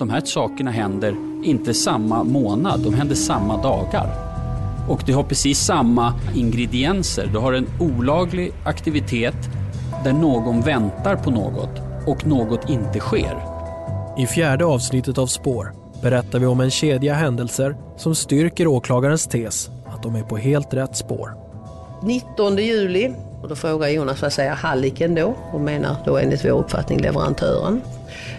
de här sakerna händer inte samma månad, de händer samma dagar. Och det har precis samma ingredienser. Du har en olaglig aktivitet där någon väntar på något och något inte sker. I fjärde avsnittet av Spår berättar vi om en kedja händelser som styrker åklagarens tes att de är på helt rätt spår. 19 juli, och då frågar Jonas vad säger halliken då? Och menar då enligt vår uppfattning leverantören.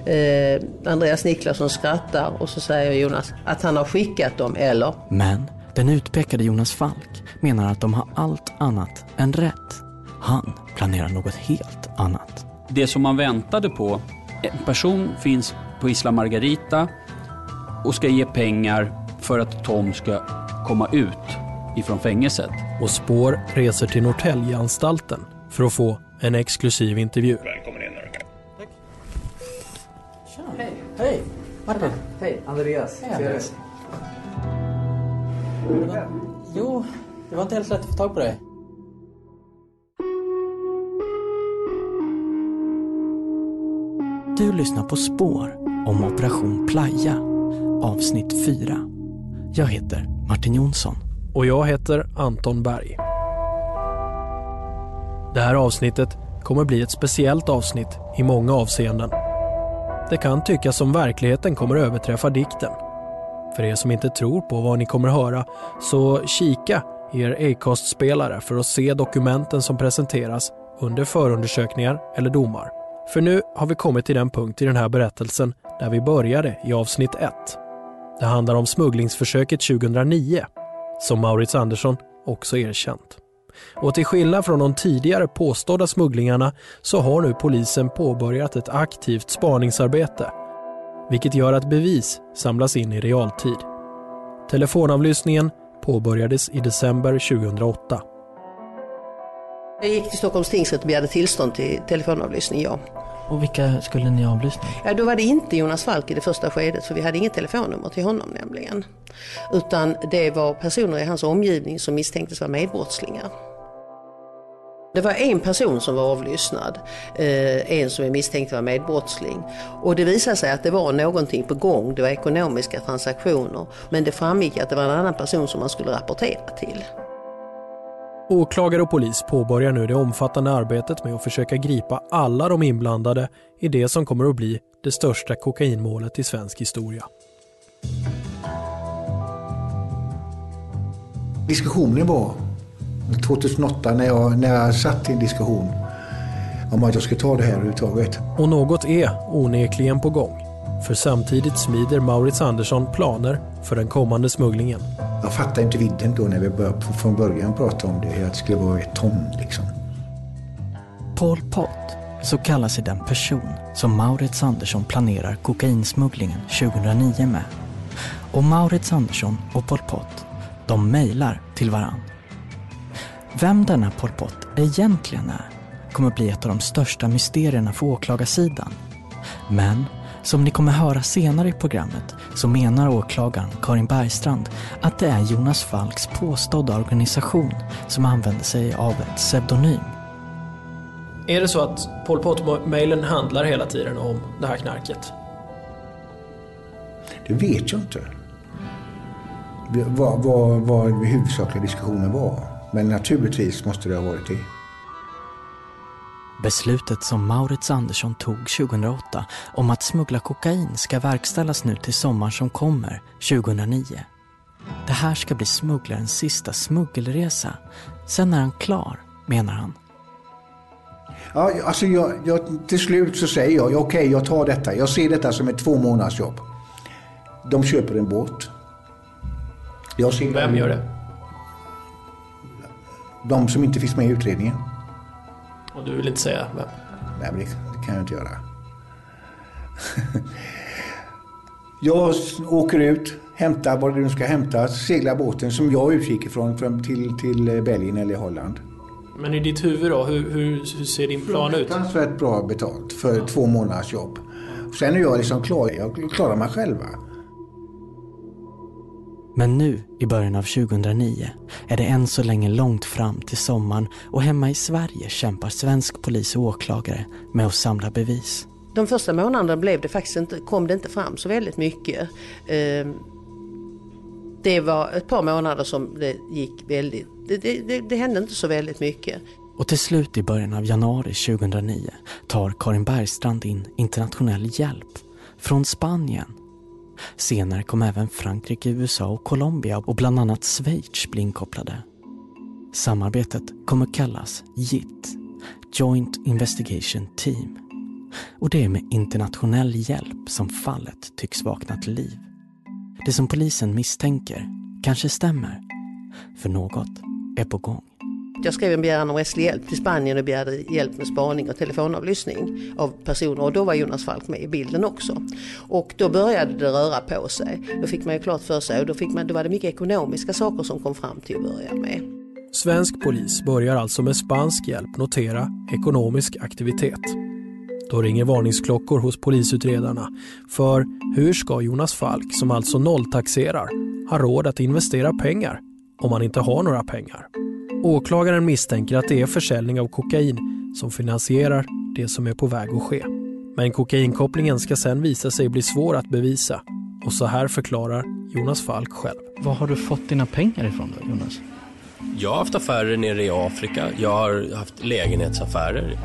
Eh, Andreas Niklasson skrattar och så säger Jonas att han har skickat dem, eller? Men den utpekade Jonas Falk menar att de har allt annat än rätt. Han planerar något helt annat. Det som man väntade på, en person finns på Isla Margarita och ska ge pengar för att Tom ska komma ut ifrån fängelset. Och Spår reser till Norrtäljeanstalten för att få en exklusiv intervju. Välkommen Hej. Martin. Hej. Andreas. Hej, Andreas. Jo, det var inte helt lätt att få tag på dig. Du lyssnar på Spår om Operation Playa, avsnitt 4. Jag heter Martin Jonsson. Och jag heter Anton Berg. Det här avsnittet kommer bli ett speciellt avsnitt i många avseenden. Det kan tyckas som verkligheten kommer överträffa dikten. För er som inte tror på vad ni kommer höra, så kika i er Acast-spelare för att se dokumenten som presenteras under förundersökningar eller domar. För nu har vi kommit till den punkt i den här berättelsen där vi började i avsnitt 1. Det handlar om smugglingsförsöket 2009, som Maurits Andersson också erkänt. Och till skillnad från de tidigare påstådda smugglingarna så har nu polisen påbörjat ett aktivt spaningsarbete, vilket gör att bevis samlas in i realtid. Telefonavlyssningen påbörjades i december 2008. Jag gick till Stockholms tingsrätt och begärde tillstånd till telefonavlyssning, ja. Och vilka skulle ni avlyssna? Ja, då var det inte Jonas Falk i det första skedet för vi hade inget telefonnummer till honom nämligen. Utan det var personer i hans omgivning som misstänktes vara medbrottslingar. Det var en person som var avlyssnad, eh, en som är misstänkt vara medbrottsling. Och det visade sig att det var någonting på gång, det var ekonomiska transaktioner. Men det framgick att det var en annan person som man skulle rapportera till. Åklagare och polis påbörjar nu det omfattande arbetet med att försöka gripa alla de inblandade i det som kommer att bli det största kokainmålet i svensk historia. Diskussionen var 2008 när jag, när jag satt i en diskussion om att jag skulle ta det här överhuvudtaget. Och något är onekligen på gång. För samtidigt smider Maurits Andersson planer för den kommande smugglingen. Jag fattade inte vidden då när vi började från början prata om det, att det skulle vara ett ton liksom. Pol Pot, så kallar sig den person som Maurits Andersson planerar kokainsmugglingen 2009 med. Och Maurits Andersson och Pol Pot, de mejlar till varann. Vem denna Pol Pot egentligen är kommer bli ett av de största mysterierna för åklagarsidan. Men som ni kommer höra senare i programmet så menar åklagaren Karin Bergstrand att det är Jonas Falks påstådda organisation som använder sig av ett pseudonym. Är det så att Pol Pot-mejlen handlar hela tiden om det här knarket? Det vet jag inte. Vad, vad, vad den huvudsakliga diskussionen var. Men naturligtvis måste det ha varit det. Beslutet som Maurits Andersson tog 2008 om att smuggla kokain ska verkställas nu till sommaren som kommer, 2009. Det här ska bli smugglarens sista smuggelresa. Sen är han klar, menar han. Ja, alltså jag, jag, till slut så säger jag, okej okay, jag tar detta. Jag ser detta som ett två månaders jobb. De köper en båt. Jag ser Vem gör det? De som inte finns med i utredningen. Och du vill inte säga vem? Nej, men det, det kan jag inte göra. jag åker ut, hämtar vad det nu ska hämtas, seglar båten som jag utgick ifrån fram till, till Belgien eller Holland. Men i ditt huvud då, hur, hur, hur ser din plan ut? Fruktansvärt bra betalt för ja. två månaders jobb. Sen är jag liksom klar, jag klarar mig själva. Men nu, i början av 2009, är det än så länge långt fram till sommaren och hemma i Sverige kämpar svensk polis och åklagare med att samla bevis. De första månaderna blev det faktiskt inte, kom det inte fram så väldigt mycket. Ehm, det var ett par månader som det gick väldigt, det, det, det hände inte så väldigt mycket. Och till slut i början av januari 2009 tar Karin Bergstrand in internationell hjälp från Spanien. Senare kom även Frankrike, USA och Colombia och bland annat Schweiz bli inkopplade. Samarbetet kommer kallas JIT, Joint Investigation Team. Och det är med internationell hjälp som fallet tycks vakna till liv. Det som polisen misstänker kanske stämmer, för något är på gång. Jag skrev en begäran om rättslig hjälp till Spanien och begärde hjälp med spaning och telefonavlyssning av personer och då var Jonas Falk med i bilden också. Och då började det röra på sig. Då fick man ju klart för sig och då, fick man, då var det mycket ekonomiska saker som kom fram till att börja med. Svensk polis börjar alltså med spansk hjälp notera ekonomisk aktivitet. Då ringer varningsklockor hos polisutredarna. För hur ska Jonas Falk, som alltså nolltaxerar, ha råd att investera pengar om han inte har några pengar? Åklagaren misstänker att det är försäljning av kokain som finansierar det som är på väg att ske. Men kokainkopplingen ska sen visa sig bli svår att bevisa. Och så här förklarar Jonas Falk själv. Var har du fått dina pengar ifrån då, Jonas? Jag har haft affärer nere i Afrika. Jag har haft lägenhetsaffärer.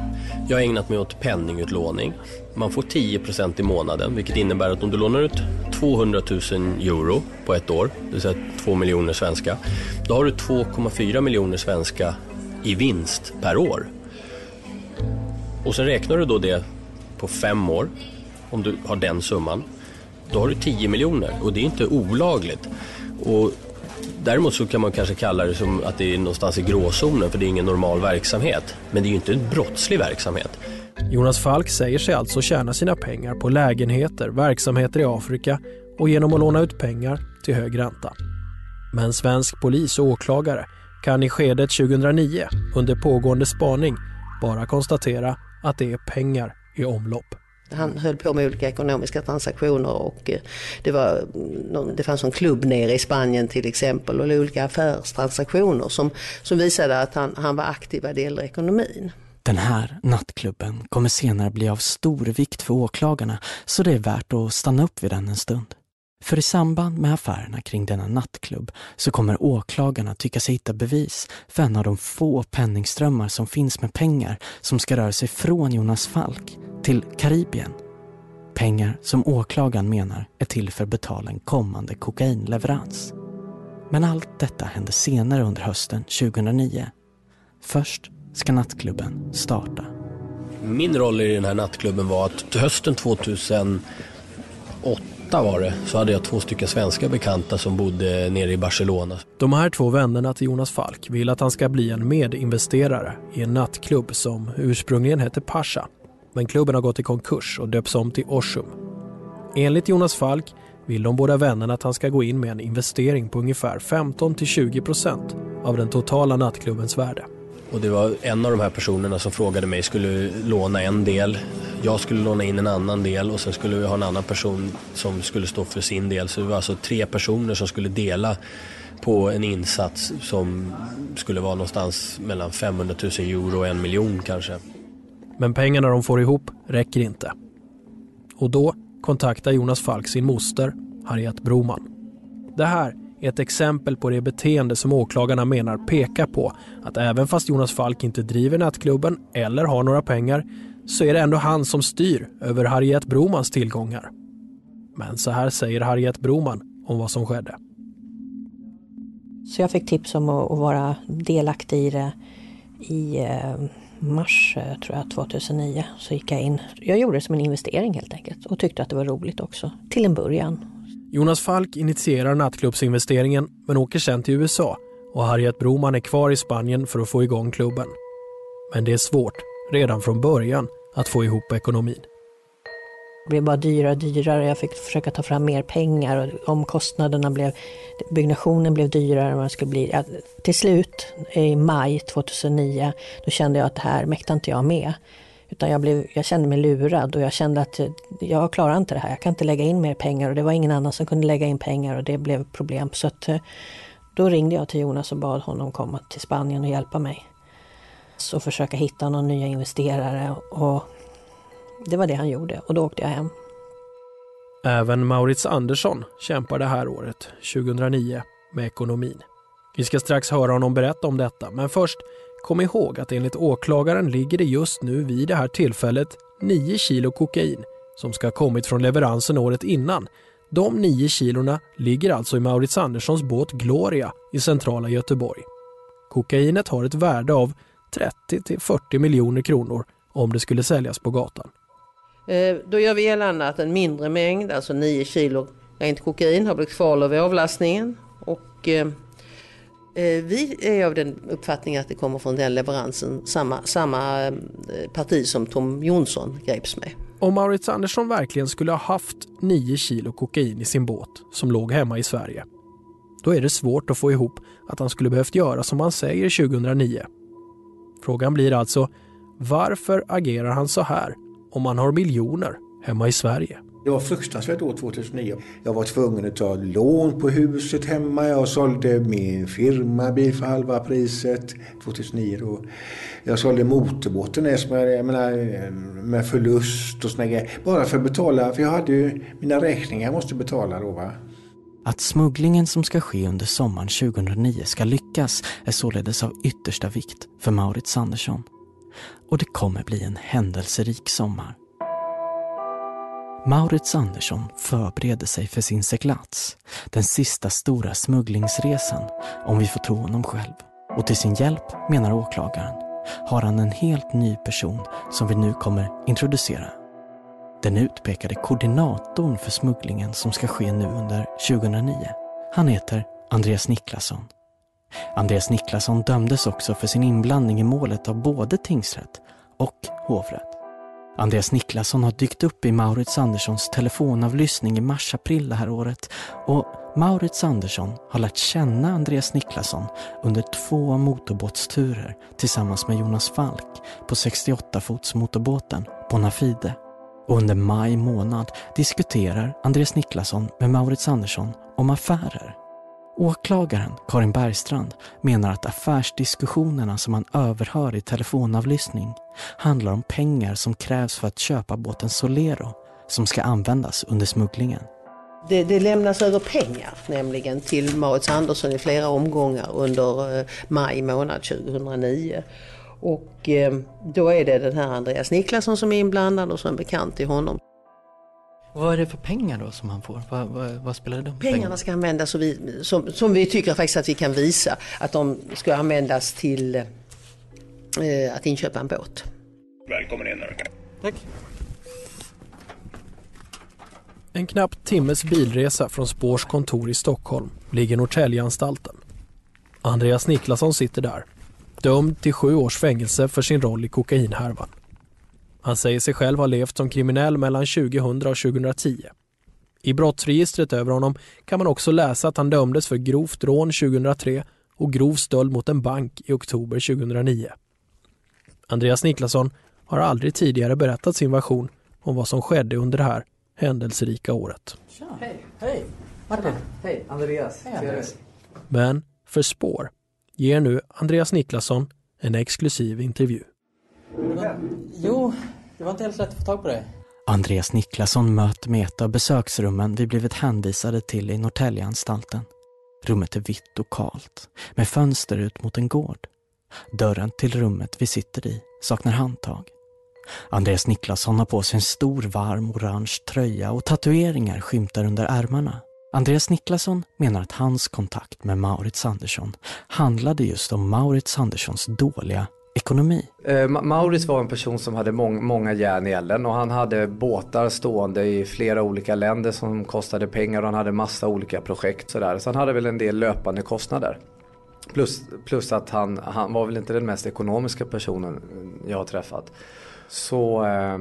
Jag har ägnat mig åt penningutlåning. Man får 10% i månaden, vilket innebär att om du lånar ut 200 000 euro på ett år, det vill säga 2 miljoner svenska, då har du 2,4 miljoner svenska i vinst per år. Och sen räknar du då det på fem år, om du har den summan, då har du 10 miljoner och det är inte olagligt. Och Däremot så kan man kanske kalla det som att det är någonstans i gråzonen för det är ingen normal verksamhet. Men det är ju inte en brottslig verksamhet. Jonas Falk säger sig alltså tjäna sina pengar på lägenheter, verksamheter i Afrika och genom att låna ut pengar till hög ränta. Men svensk polis och åklagare kan i skedet 2009 under pågående spaning bara konstatera att det är pengar i omlopp. Han höll på med olika ekonomiska transaktioner och eh, det, var, mm, det fanns en klubb nere i Spanien till exempel och olika affärstransaktioner som, som visade att han, han var aktiv vad det gäller ekonomin. Den här nattklubben kommer senare bli av stor vikt för åklagarna så det är värt att stanna upp vid den en stund. För i samband med affärerna kring denna nattklubb så kommer åklagarna tycka sig hitta bevis för en av de få penningströmmar som finns med pengar som ska röra sig från Jonas Falk till Karibien. Pengar som åklagaren menar är till för att betala en kommande kokainleverans. Men allt detta hände senare under hösten 2009. Först ska nattklubben starta. Min roll i den här nattklubben var att hösten 2008 var det, så hade jag två stycken svenska bekanta som bodde nere i Barcelona. De här två vännerna till Jonas Falk vill att han ska bli en medinvesterare i en nattklubb som ursprungligen hette Pasha. Men klubben har gått i konkurs och döps om till Oshum. Enligt Jonas Falk vill de båda vännerna att han ska gå in med en investering på ungefär 15-20% av den totala nattklubbens värde. Och det var en av de här personerna som frågade mig, skulle låna en del, jag skulle låna in en annan del och sen skulle vi ha en annan person som skulle stå för sin del. Så det var alltså tre personer som skulle dela på en insats som skulle vara någonstans mellan 500 000 euro och en miljon kanske. Men pengarna de får ihop räcker inte. Och då kontaktar Jonas Falk sin moster, Harriet Broman. Det här är ett exempel på det beteende som åklagarna menar pekar på att även fast Jonas Falk inte driver nattklubben eller har några pengar så är det ändå han som styr över Harriet Bromans tillgångar. Men så här säger Harriet Broman om vad som skedde. Så jag fick tips om att, vara delaktig i det i eh, mars eh, tror jag, 2009. Så gick jag in. Jag gjorde det som en investering helt enkelt och tyckte att det var roligt också. Till en början. Jonas Falk initierar nattklubbsinvesteringen men åker sen till USA och Harriet Broman är kvar i Spanien för att få igång klubben. Men det är svårt, redan från början, att få ihop ekonomin. Det blev bara dyrare och dyrare. Jag fick försöka ta fram mer pengar och omkostnaderna blev, byggnationen blev dyrare än vad det skulle bli. Till slut, i maj 2009, då kände jag att det här mäktar inte jag med. Utan jag, blev, jag kände mig lurad och jag kände att eh, jag klarar inte det här. Jag kan inte lägga in mer pengar och det var ingen annan som kunde lägga in pengar och det blev problem. Så att, eh, då ringde jag till Jonas och bad honom komma till Spanien och hjälpa mig. Så försöka hitta någon nya investerare och det var det han gjorde och då åkte jag hem. Även Maurits Andersson kämpar det här året, 2009, med ekonomin. Vi ska strax höra honom berätta om detta, men först kom ihåg att enligt åklagaren ligger det just nu vid det här tillfället 9 kilo kokain som ska ha kommit från leveransen året innan. De 9 kilorna ligger alltså i Maurits Anderssons båt Gloria i centrala Göteborg. Kokainet har ett värde av 30 till 40 miljoner kronor om det skulle säljas på gatan. Eh, då gör vi gällande att en mindre mängd, alltså 9 kilo rent kokain, har blivit kvar vid avlastningen. Och, eh, Eh, vi är av den uppfattningen att det kommer från den leveransen, samma, samma eh, parti som Tom Jonsson greps med. Om Maurits Andersson verkligen skulle ha haft 9 kilo kokain i sin båt som låg hemma i Sverige, då är det svårt att få ihop att han skulle behövt göra som han säger 2009. Frågan blir alltså, varför agerar han så här om han har miljoner hemma i Sverige? Det var fruktansvärt år 2009. Jag var tvungen att ta lån på huset hemma. Jag sålde min firmabil för halva priset 2009. Då. Jag sålde motorbåten med, med förlust och såna grejer. Bara för att betala, för jag hade ju mina räkningar jag måste betala då. Va? Att smugglingen som ska ske under sommaren 2009 ska lyckas är således av yttersta vikt för Maurits Andersson. Och det kommer bli en händelserik sommar. Maurits Andersson förbereder sig för sin seglats, den sista stora smugglingsresan, om vi får tro honom själv. Och till sin hjälp, menar åklagaren, har han en helt ny person som vi nu kommer introducera. Den utpekade koordinatorn för smugglingen som ska ske nu under 2009. Han heter Andreas Niklasson. Andreas Niklasson dömdes också för sin inblandning i målet av både tingsrätt och hovrätt. Andreas Niklasson har dykt upp i Maurits Anderssons telefonavlyssning i mars-april det här året och Maurits Andersson har lärt känna Andreas Niklasson under två motorbåtsturer tillsammans med Jonas Falk på 68-fots motorbåten Bonafide. Och under maj månad diskuterar Andreas Niklasson med Maurits Andersson om affärer. Åklagaren Karin Bergstrand menar att affärsdiskussionerna som han överhör i telefonavlyssning handlar om pengar som krävs för att köpa båten Solero som ska användas under smugglingen. Det, det, lämnas över pengar nämligen till Maurits Andersson i flera omgångar under eh, maj månad 2009. Och eh, då är det den här Andreas Niklasson som är inblandad och som är bekant till honom. Vad är det för pengar då som han får? Vad, vad, vad spelar det Pengarna pengar? ska användas så vi, som, som vi tycker faktiskt att vi kan visa att de ska användas till eh, att inköpa en båt. Välkommen in. Tack. En knapp timmes bilresa från Spårs kontor i Stockholm ligger Norrtäljeanstalten. Andreas Niklasson sitter där, dömd till sju års fängelse för sin roll i kokainhärvan. Han säger sig själv ha levt som kriminell mellan 2000 och 2010. I brottsregistret över honom kan man också läsa att han dömdes för grovt rån 2003 och grov stöld mot en bank i oktober 2009. Andreas Niklasson har aldrig tidigare berättat sin version om vad som skedde under det här händelserika året. Tja. Hej, hej! Martin. Hej, Andreas. Hej, Andreas. Men för spår ger nu Andreas Niklasson en exklusiv intervju. Jo, det var inte helt lätt att få tag på dig. Andreas Niklasson möter med ett av besöksrummen vi blivit hänvisade till i Norrtäljeanstalten. Rummet är vitt och kalt, med fönster ut mot en gård. Dörren till rummet vi sitter i saknar handtag. Andreas Niklasson har på sig en stor varm orange tröja och tatueringar skymtar under ärmarna. Andreas Niklasson menar att hans kontakt med Maurits Andersson handlade just om Maurits Anderssons dåliga ekonomi. Eh, Mauris var en person som hade mång, många järn i elden och han hade båtar stående i flera olika länder som kostade pengar och han hade massa olika projekt. Sådär. Så han hade väl en del löpande kostnader. Plus, plus att han, han var väl inte den mest ekonomiska personen jag har träffat. Så eh,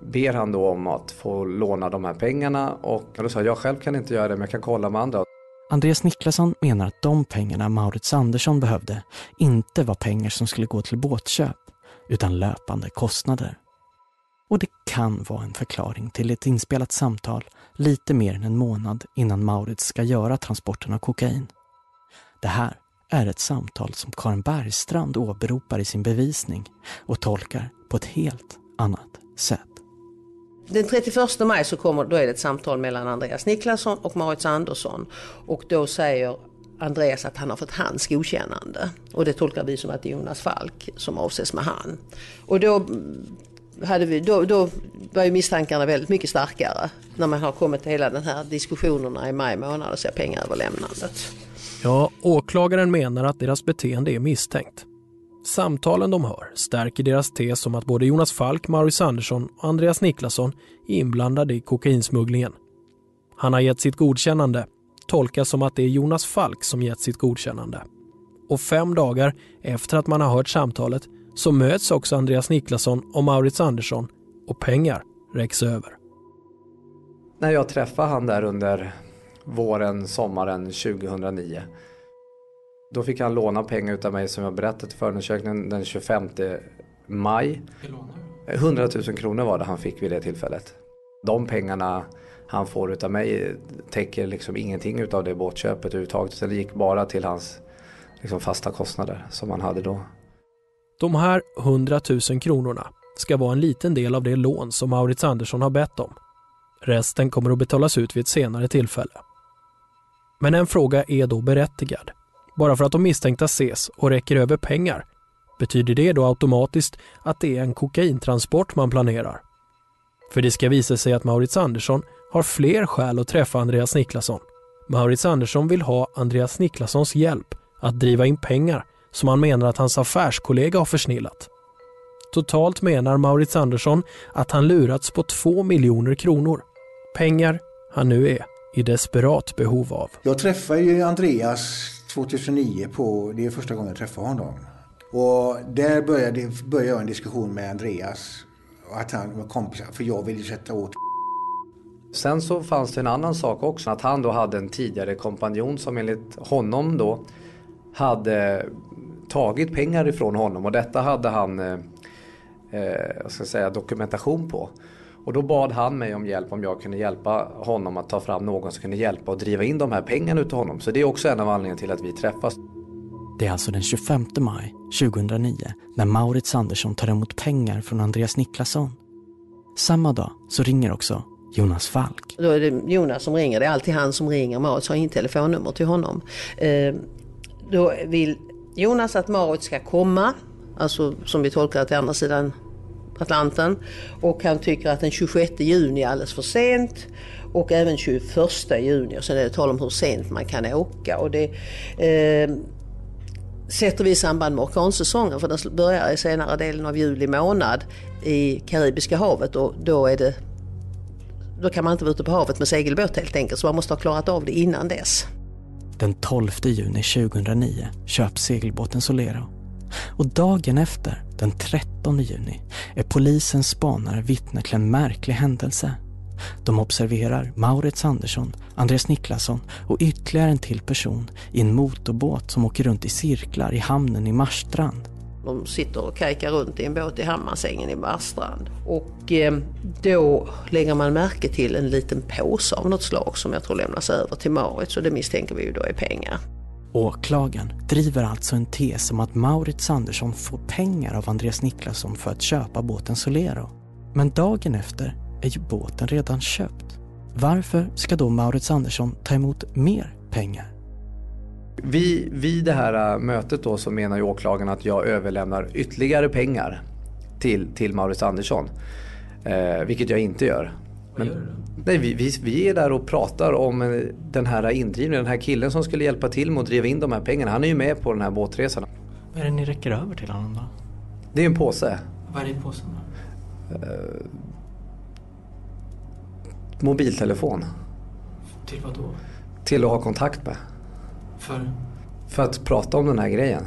ber han då om att få låna de här pengarna och då sa jag själv kan inte göra det men jag kan kolla med andra. Andreas Niklasson menar att de pengarna Maurits Andersson behövde inte var pengar som skulle gå till båtköp, utan löpande kostnader. Och det kan vara en förklaring till ett inspelat samtal lite mer än en månad innan Maurits ska göra transporten av kokain. Det här är ett samtal som Karin Bergstrand åberopar i sin bevisning och tolkar på ett helt annat sätt. Den 31 maj så kommer, då är det ett samtal mellan Andreas Niklasson och Marit Andersson. Och då säger Andreas att han har fått hans godkännande. Och det tolkar vi som att det är Jonas Falk som avses med han. Och då, hade vi, då, då var ju misstankarna väldigt mycket starkare. När man har kommit till hela den här diskussionerna i maj månad och ser pengaöverlämnandet. Ja, åklagaren menar att deras beteende är misstänkt. Samtalen de hör stärker deras tes om att både Jonas Falk, Maurice Andersson och Andreas Niklasson är inblandade i kokainsmugglingen. Han har gett sitt godkännande, tolkas som att det är Jonas Falk som gett sitt godkännande. Och fem dagar efter att man har hört samtalet så möts också Andreas Niklasson och Maurits Andersson och pengar räcks över. När jag träffade han där under våren, sommaren 2009 då fick han låna pengar utav mig som jag berättade i förundersökningen den 25 maj. 100 000 kronor var det han fick vid det tillfället. De pengarna han får utav mig täcker liksom ingenting utav det båtköpet överhuvudtaget. Så det gick bara till hans liksom fasta kostnader som han hade då. De här 100 000 kronorna ska vara en liten del av det lån som Maurits Andersson har bett om. Resten kommer att betalas ut vid ett senare tillfälle. Men en fråga är då berättigad. Bara för att de misstänkta ses och räcker över pengar, betyder det då automatiskt att det är en kokaintransport man planerar? För det ska visa sig att Maurits Andersson har fler skäl att träffa Andreas Niklasson. Maurits Andersson vill ha Andreas Niklassons hjälp att driva in pengar som han menar att hans affärskollega har försnillat. Totalt menar Maurits Andersson att han lurats på 2 miljoner kronor. Pengar han nu är i desperat behov av. Jag träffade ju Andreas 2009 på, det är första gången jag träffar honom. Och där började, började jag en diskussion med Andreas. Att han var kompisar, för jag ville sätta åt Sen så fanns det en annan sak också. Att han då hade en tidigare kompanjon som enligt honom då hade tagit pengar ifrån honom och detta hade han eh, eh jag ska säga, dokumentation på. Och då bad han mig om hjälp om jag kunde hjälpa honom att ta fram någon som kunde hjälpa och driva in de här pengarna utav honom. Så det är också en av anledningarna till att vi träffas. Det är alltså den 25 maj 2009 när Maurits Andersson tar emot pengar från Andreas Niklasson. Samma dag så ringer också Jonas Falk. Då är det Jonas som ringer, det är alltid han som ringer. Maurits har inget telefonnummer till honom. Eh, då vill Jonas att Maurits ska komma, alltså som vi tolkar det till andra sidan Atlanten. Och han tycker att den 26 juni är alldeles för sent. Och även 21 juni. Och sen är det tal om hur sent man kan åka. Och det eh, sätter vi i samband med orkansäsongen. För den börjar i senare delen av juli månad i Karibiska havet. Och då är det då kan man inte vara ute på havet med segelbåt helt enkelt. Så man måste ha klarat av det innan dess. Den 12 juni 2009 köps segelbåten Solero. Och dagen efter, den 13 juni, är polisens spanare vittne till en märklig händelse. De observerar Maurits Andersson, Andreas Niklasson och ytterligare en till person i en motorbåt som åker runt i cirklar i hamnen i Marstrand. De sitter och kajkar runt i en båt i Hammarsängen i Marstrand. Och eh, då lägger man märke till en liten påse av något slag som jag tror lämnas över till Marit. Så det misstänker vi ju då är pengar. Åklagaren driver alltså en tes om att Maurits Andersson får pengar av Andreas Niklasson för att köpa båten Solero. Men dagen efter är ju båten redan köpt. Varför ska då Maurits Andersson ta emot mer pengar? Vid, vid det här äh, mötet då så menar ju åklagaren att jag överlämnar ytterligare pengar till, till Maurits Andersson. Eh, vilket jag inte gör. Men, nej, vi, vi, vi, är där och pratar om eh, den här indrivningen. Den här killen som skulle hjälpa till med att driva in de här pengarna. Han är ju med på den här båtresan. Vad är det ni räcker över till honom då? Det är en påse. Vad är det i påsen då? Uh, mobiltelefon. Till vad då? Till att ha kontakt med. För? För att prata om den här grejen.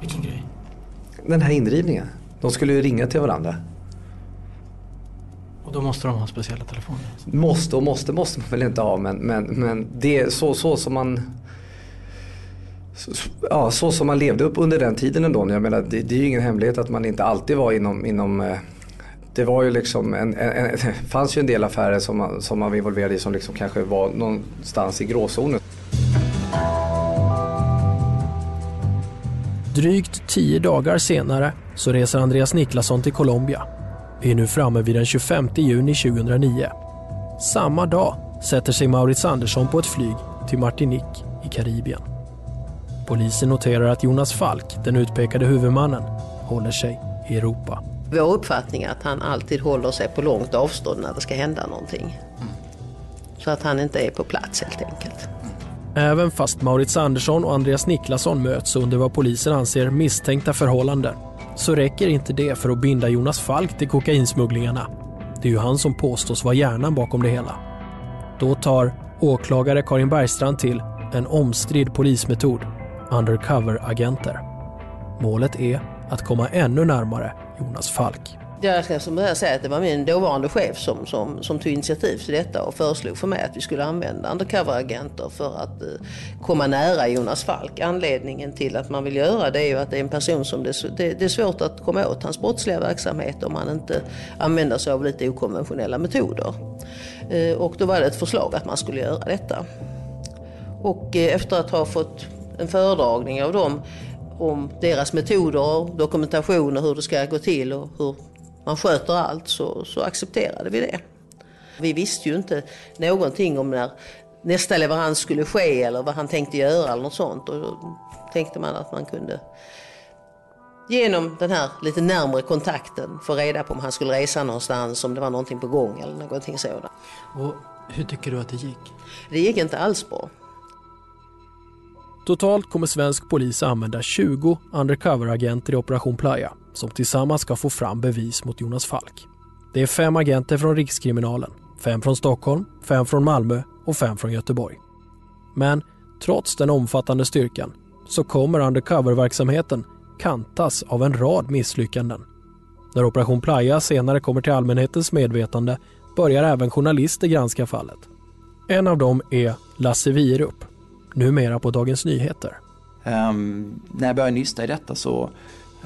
Vilken grej? Den här indrivningen. De skulle ju ringa till varandra. Då måste de ha speciella telefoner? Måste och måste måste man väl inte ha men, men, men det är så, så som man Ja, så som man levde upp under den tiden ändå. Jag menar, det, det är ju ingen hemlighet att man inte alltid var inom, inom eh, det var ju liksom en, en, en, fanns ju en del affärer som man, som man var involverad i som liksom kanske var någonstans i gråzonen. Drygt tio dagar senare så reser Andreas Niklasson till Colombia Vi är nu framme vid den 25 juni 2009. Samma dag sätter sig Maurits Andersson på ett flyg till Martinique i Karibien. Polisen noterar att Jonas Falk, den utpekade huvudmannen, håller sig i Europa. Vår uppfattning är att han alltid håller sig på långt avstånd när det ska hända någonting. Så att han inte är på plats helt enkelt. Även fast Maurits Andersson och Andreas Niklasson möts under vad polisen anser misstänkta förhållanden så räcker inte det för att binda Jonas Falk till kokainsmugglingarna. Det är ju han som påstås vara hjärnan bakom det hela. Då tar åklagare Karin Bergstrand till en omstridd polismetod, undercover-agenter. Målet är att komma ännu närmare Jonas Falk. Jag ska som börja säga att det var min dåvarande chef som, som, som tog initiativ till detta och föreslog för mig att vi skulle använda undercover-agenter för att eh, komma nära Jonas Falk. Anledningen till att man vill göra det är ju att det är en person som det, det, det är svårt att komma åt hans brottsliga verksamhet om man inte använder sig av lite okonventionella metoder. Eh, och då var det ett förslag att man skulle göra detta. Och eh, efter att ha fått en föredragning av dem om deras metoder, dokumentation och hur det ska gå till och hur man sköter allt så, så accepterade vi det. Vi visste ju inte någonting om när nästa leverans skulle ske eller vad han tänkte göra eller något sånt. Och då tänkte man att man kunde genom den här lite närmre kontakten få reda på om han skulle resa någonstans, om det var någonting på gång eller någonting sådant. Och hur tycker du att det gick? Det gick inte alls bra. Totalt kommer svensk polis använda 20 undercover-agenter i Operation Playa som tillsammans ska få fram bevis mot Jonas Falk. Det är fem agenter från Rikskriminalen, fem från Stockholm, fem från Malmö och fem från Göteborg. Men trots den omfattande styrkan så kommer undercover-verksamheten kantas av en rad misslyckanden. När Operation Playa senare kommer till allmänhetens medvetande börjar även journalister granska fallet. En av dem är Lasse Wierup, numera på Dagens Nyheter. Um, när jag började nysta i detta så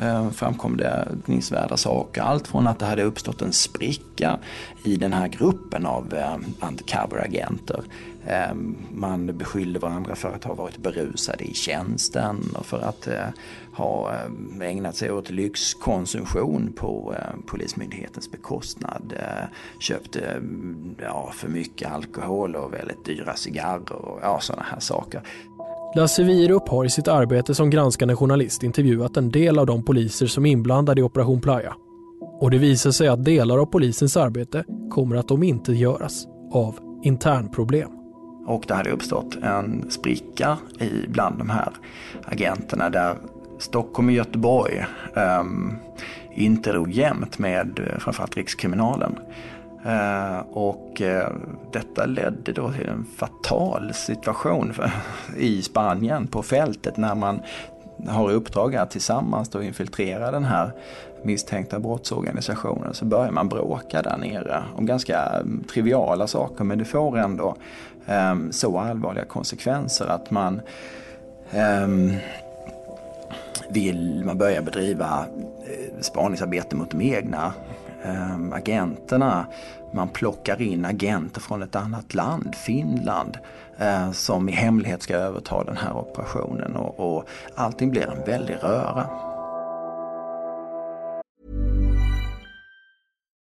Eh, framkom det gnisvärda saker. Allt från att det hade uppstått en spricka i den här gruppen av eh, undercover-agenter. Eh, man beskyllde varandra för att ha varit berusade i tjänsten och för att ha ägnat sig åt lyxkonsumtion på Polismyndighetens bekostnad. Köpte ja, för mycket alkohol och väldigt dyra cigarrer och ja, sådana här saker. Lasse Wierup har i sitt arbete som granskande journalist intervjuat en del av de poliser som är inblandade i Operation Playa. Och det visar sig att delar av polisens arbete kommer att omintetgöras av internproblem. Och det hade uppstått en spricka i bland de här agenterna där Stockholm och Göteborg um, inte drog jämnt med framförallt Rikskriminalen. Eh, och eh, detta ledde då till en fatal situation i Spanien på fältet när man har i uppdrag att tillsammans då infiltrera den här misstänkta brottsorganisationen. Så börjar man bråka där nere om ganska mm, triviala saker men det får ändå eh, så allvarliga konsekvenser att man eh, vill man börjar bedriva eh, spaningsarbete mot de egna Ehm, agenterna. Man plockar in agenter från ett annat land, Finland, eh, som i hemlighet ska överta den här operationen och, och allting blir en väldig röra.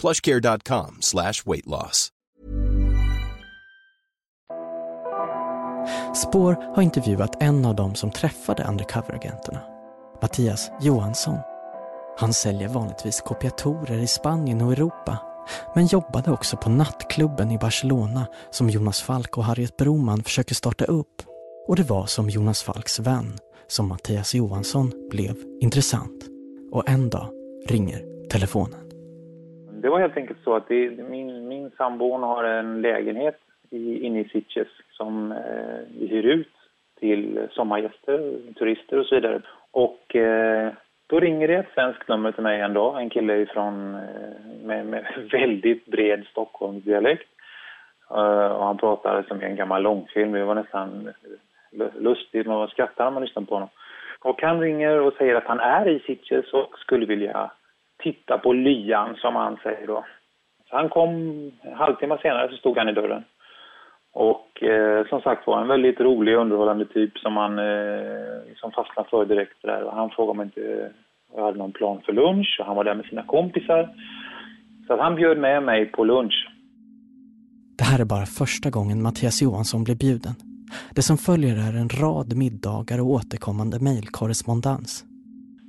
plushcare.com slash weight loss. Spår har intervjuat en av dem som träffade undercover-agenterna, Mattias Johansson. Han säljer vanligtvis kopiatorer i Spanien och Europa men jobbade också på nattklubben i Barcelona som Jonas Falk och Harriet Broman försöker starta upp. Och det var som Jonas Falks vän som Mattias Johansson blev intressant. Och en dag ringer telefonen. Det var helt enkelt så att det, min, min sambo har en lägenhet i, inne i Sitges som eh, vi hyr ut till sommargäster, turister och så vidare. Och eh, då ringer det ett svenskt nummer till mig en dag, en kille ifrån, eh, med, med väldigt bred Stockholmsdialekt. Uh, och han pratade som i en gammal långfilm, det var nästan lustigt, man skrattar när man lyssnar på honom. Och han ringer och säger att han är i Sitges och skulle vilja titta på lyan som han säger då. Så han kom, en halvtimme senare så stod han i dörren. Och eh, som sagt var en väldigt rolig underhållande typ som man eh, som fastnade för direkt där. Och han frågade om inte eh, jag hade någon plan för lunch och han var där med sina kompisar. Så att han bjöd med mig på lunch. Det här är bara första gången Mattias Johansson blir bjuden. Det som följer är en rad middagar och återkommande mejlkorrespondens.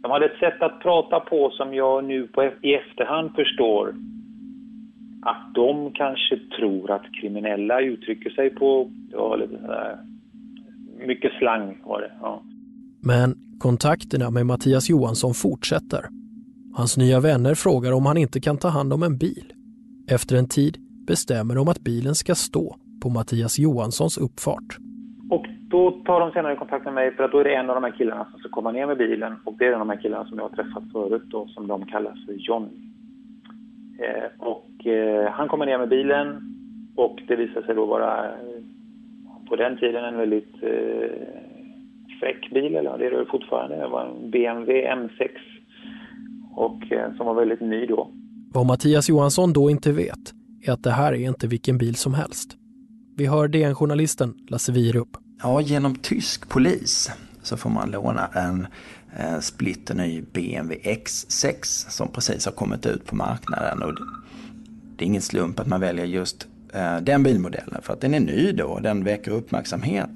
De hade ett sätt att prata på som jag nu på, e- i efterhand förstår att de kanske tror att kriminella uttrycker sig på, ja, mycket slang var det. Ja. Men kontakterna med Mattias Johansson fortsätter. Hans nya vänner frågar om han inte kan ta hand om en bil. Efter en tid bestämmer de att bilen ska stå på Mattias Johanssons uppfart. Då tar de senare kontakt med mig för att då är det en av de här killarna som ska komma ner med bilen och det är en av de här killarna som jag har träffat förut då som de kallar för Johnny. Eh, och eh, han kommer ner med bilen och det visar sig då vara eh, på den tiden en väldigt eh, fräck bil, eller det är det fortfarande. Det var en BMW M6 och eh, som var väldigt ny då. Vad Mattias Johansson då inte vet är att det här är inte vilken bil som helst. Vi hör DN-journalisten Lasse Wierup. Ja, genom tysk polis så får man låna en eh, splitterny BMW X6 som precis har kommit ut på marknaden. Och det är ingen slump att man väljer just eh, den bilmodellen för att den är ny då och den väcker uppmärksamhet.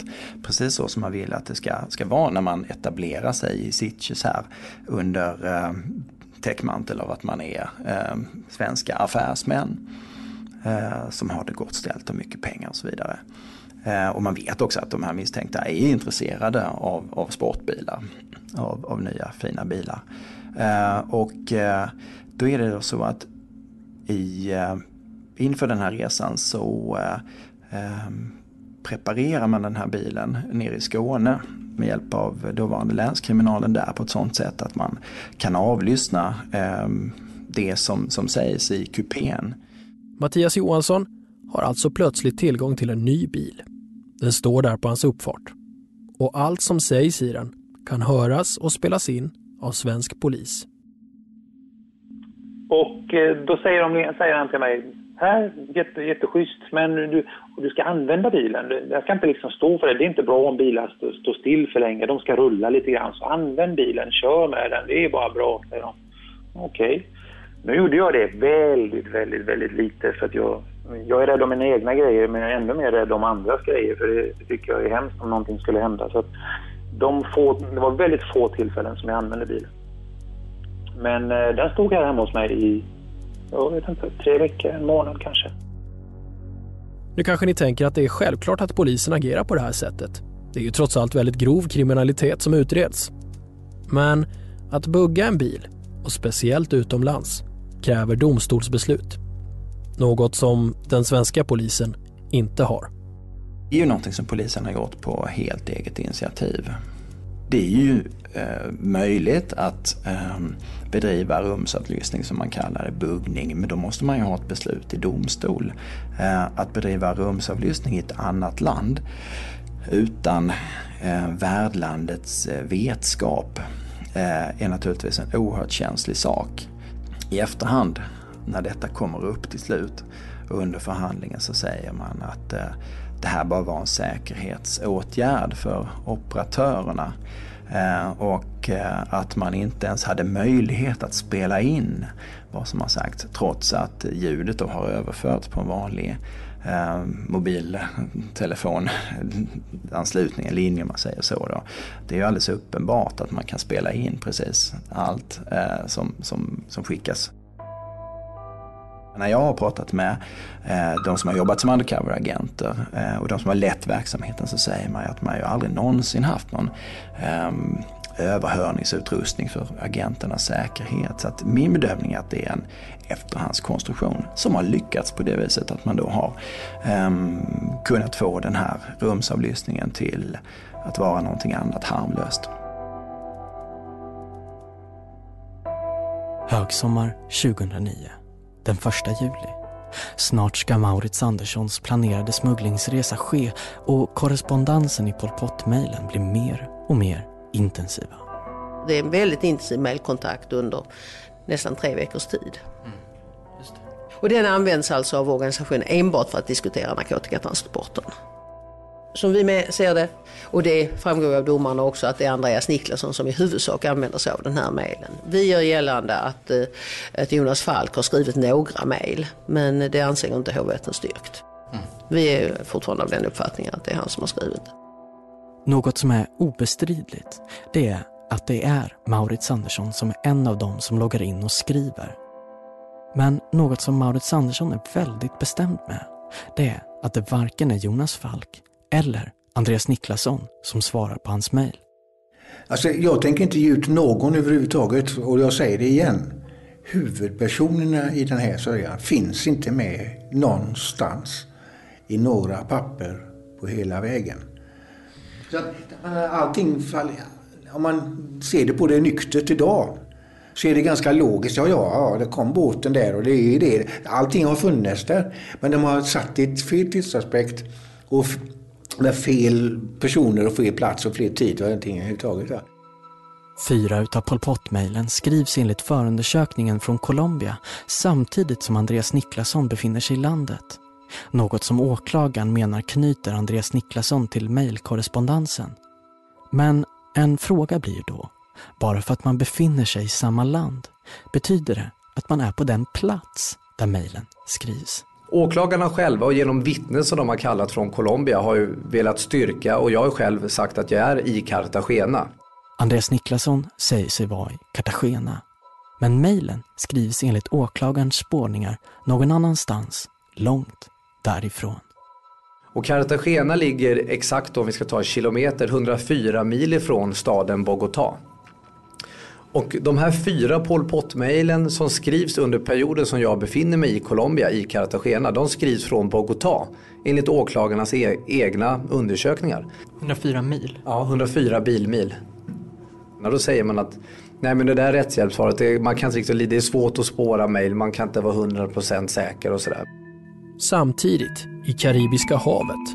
Precis så som man vill att det ska, ska vara när man etablerar sig i Sitges här under eh, täckmantel av att man är eh, svenska affärsmän eh, som har det gott ställt och mycket pengar och så vidare. Eh, och man vet också att de här misstänkta är intresserade av, av sportbilar, av, av nya fina bilar. Eh, och eh, då är det så att i, inför den här resan så ehm, preparerar man den här bilen nere i Skåne med hjälp av dåvarande länskriminalen där på ett sånt sätt att man kan avlyssna eh, det som, som sägs i kupén. Mattias Johansson har alltså plötsligt tillgång till en ny bil. Den står där på hans uppfart. Och allt som sägs i den kan höras och spelas in av svensk polis. Och eh, då säger, de, säger han till mig, här, jätte, jätteschysst, men du, du ska använda bilen. Jag ska inte liksom stå för det. Det är inte bra om bilar står stå still för länge. De ska rulla lite grann. Så använd bilen, kör med den. Det är bara bra, säger de. Okej. Okay. Nu gjorde jag det väldigt, väldigt, väldigt lite för att jag, jag är rädd om mina egna grejer men jag är ännu mer rädd om andras grejer för det, tycker jag är hemskt om någonting skulle hända. Så att de få, det var väldigt få tillfällen som jag använde bilen. Men eh, den stod här hemma hos mig i, jag vet inte, tre veckor, en månad kanske. Nu kanske ni tänker att det är självklart att polisen agerar på det här sättet. Det är ju trots allt väldigt grov kriminalitet som utreds. Men att bugga en bil, och speciellt utomlands, kräver domstolsbeslut. Något som den svenska polisen inte har. Det är ju någonting som polisen har gjort på helt eget initiativ. Det är ju eh, möjligt att eh, bedriva rumsavlyssning som man kallar det, buggning, men då måste man ju ha ett beslut i domstol. Eh, att bedriva rumsavlyssning i ett annat land utan eh, värdlandets eh, vetskap eh, är naturligtvis en oerhört känslig sak. I efterhand, när detta kommer upp till slut under förhandlingen så säger man att eh, det här bara var en säkerhetsåtgärd för operatörerna. Eh, och eh, att man inte ens hade möjlighet att spela in vad som har sagts trots att ljudet då har överförts på en vanlig eh, mobiltelefonanslutning, linje om man säger så. Då. Det är ju alldeles uppenbart att man kan spela in precis allt eh, som, som, som skickas. När jag har pratat med eh, de som har jobbat som undercover-agenter eh, och de som har lett verksamheten så säger man att man ju aldrig någonsin haft någon ehm, överhörningsutrustning för agenternas säkerhet. Så att min bedömning är att det är en efterhandskonstruktion som har lyckats på det viset att man då har ehm, kunnat få den här rumsavlyssningen till att vara någonting annat harmlöst. Högsommar 2009, den första juli. Snart ska Maurits Anderssons planerade smugglingsresa ske och korrespondensen i Pol Pot-mejlen blir mer och mer intensiva. Det är en väldigt intensiv mejlkontakt under nästan tre veckors tid. Mm. Och den används alltså av organisationen enbart för att diskutera narkotikatransporten. Som vi ser det, och det framgår av domarna också, att det är Andreas Niklasson som i huvudsak använder sig av den här mejlen. Vi gör gällande att, eh, att Jonas Falk har skrivit några mejl, men det anser inte hovrätten styrkt. Mm. Vi är fortfarande av den uppfattningen att det är han som har skrivit. Något som är obestridligt, det är att det är Maurits Andersson som är en av dem som loggar in och skriver. Men något som Maurits Andersson är väldigt bestämd med, det är att det varken är Jonas Falk eller Andreas Niklasson som svarar på hans mejl. Alltså, jag tänker inte ge ut någon överhuvudtaget och jag säger det igen. Huvudpersonerna i den här sörjan finns inte med någonstans i några papper på hela vägen. Så att eh, allting faller, om man ser det på det nyktert idag så är det ganska logiskt. Ja, ja, ja, det kom båten där och det är det. Allting har funnits där. Men de har satt det i fel tidsaspekt och med fel personer och fel plats och fel tid och ingenting överhuvudtaget. Fyra utav Pol Pot-mejlen skrivs enligt förundersökningen från Colombia samtidigt som Andreas Niklasson befinner sig i landet. Något som åklagaren menar knyter Andreas Niklasson till mejlkorrespondensen. Men en fråga blir då, bara för att man befinner sig i samma land, betyder det att man är på den plats där mejlen skrivs? Åklagarna själva och genom vittnen som de har kallat från Colombia har ju velat styrka och jag har själv sagt att jag är i Cartagena. Andreas Niklasson säger sig vara i Cartagena. Men mejlen skrivs enligt åklagarens spårningar någon annanstans, långt därifrån. Och Cartagena ligger exakt om vi ska ta kilometer 104 mil ifrån staden Bogotá. Och de här fyra Pol Pot-mejlen som skrivs under perioden som jag befinner mig i Colombia, i Cartagena, de skrivs från Bogotá enligt åklagarnas e egna undersökningar. 104 mil? Ja, 104 bilmil. Ja, då säger man att nej men det där rättshjälpssvaret, det, man kan inte riktigt, det är svårt att spåra mejl, man kan inte vara 100% säker och sådär. Samtidigt, i Karibiska havet,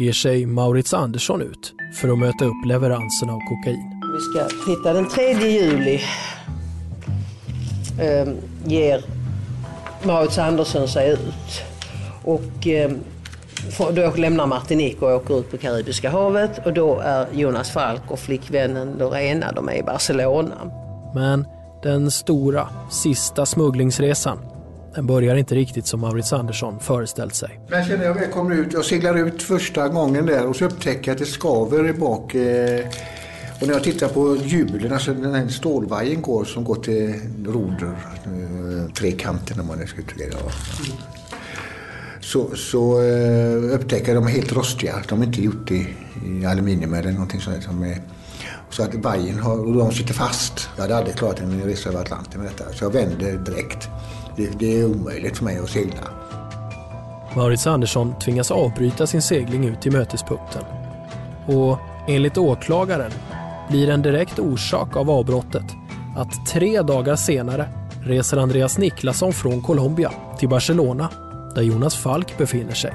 ger sig Maurits Andersson ut för att möta upp leveransen av kokain. Vi ska titta den 3 juli eh, ger Maurits Andersson sig ut. Och eh, då lämnar Martinique och åker ut på Karibiska havet och då är Jonas Falk och flickvännen Lorena, de är i Barcelona. Men den stora, sista smugglingsresan den börjar inte riktigt som Maurits Andersson föreställt sig. Jag känner jag kommer ut, jag seglar ut första gången där och så upptäcker jag att det skaver i bak. Eh, och när jag tittar på hjulen, alltså den här stålvajern går som går till roder, eh, trekanten om man nu ska uttrycka det. Så, så eh, upptäcker jag att de är helt rostiga. De är inte gjort i, i aluminium eller någonting sånt. Som är, så att vajern har, och de sitter fast. Jag hade aldrig klarat en resa över Atlanten med detta. Så jag vände direkt. Det, det är omöjligt för mig att segla. Maurits Andersson tvingas avbryta sin segling ut till mötespunkten. Och enligt åklagaren blir en direkt orsak av avbrottet att tre dagar senare reser Andreas Niklasson från Colombia till Barcelona där Jonas Falk befinner sig.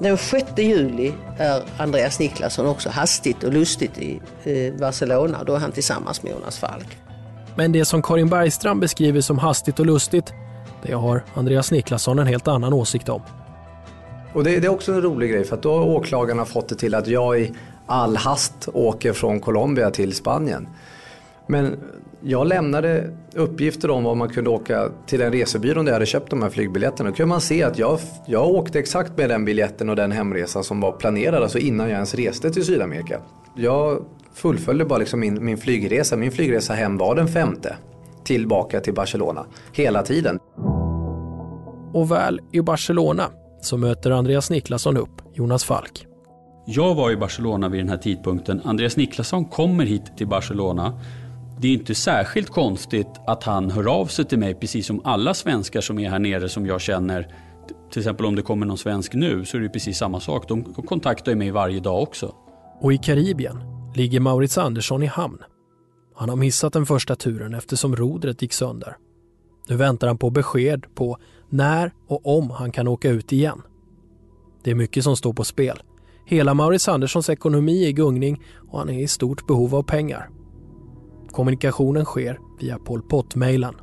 Den 6 juli är Andreas Niklasson också hastigt och lustigt i eh, Barcelona. Då är han tillsammans med Jonas Falk. Men det som Karin Bergstrand beskriver som hastigt och lustigt, det har Andreas Niklasson en helt annan åsikt om. Och det, det, är också en rolig grej för att då har åklagarna fått det till att jag i all hast åker från Colombia till Spanien. Men jag lämnade uppgifter om var man kunde åka till den resebyrån där jag hade köpt de här flygbiljetterna. Då kunde man se att jag, jag åkte exakt med den biljetten och den hemresa som var planerad, alltså innan jag ens reste till Sydamerika. Jag fullföljde bara liksom min, min flygresa. Min flygresa hem var den femte. Tillbaka till Barcelona. Hela tiden. Och väl i Barcelona så möter Andreas Niklasson upp Jonas Falk. Jag var i Barcelona vid den här tidpunkten. Andreas Niklasson kommer hit till Barcelona. Det är inte särskilt konstigt att han hör av sig till mig precis som alla svenskar som är här nere som jag känner. Till exempel om det kommer någon svensk nu så är det precis samma sak. De kontaktar mig varje dag också. Och i Karibien ligger Maurits Andersson i hamn. Han har missat den första turen eftersom rodret gick sönder. Nu väntar han på besked på när och om han kan åka ut igen. Det är mycket som står på spel. Hela Maurits Anderssons ekonomi är i gungning och han är i stort behov av pengar. Kommunikationen sker via Pol Pot-mejlen.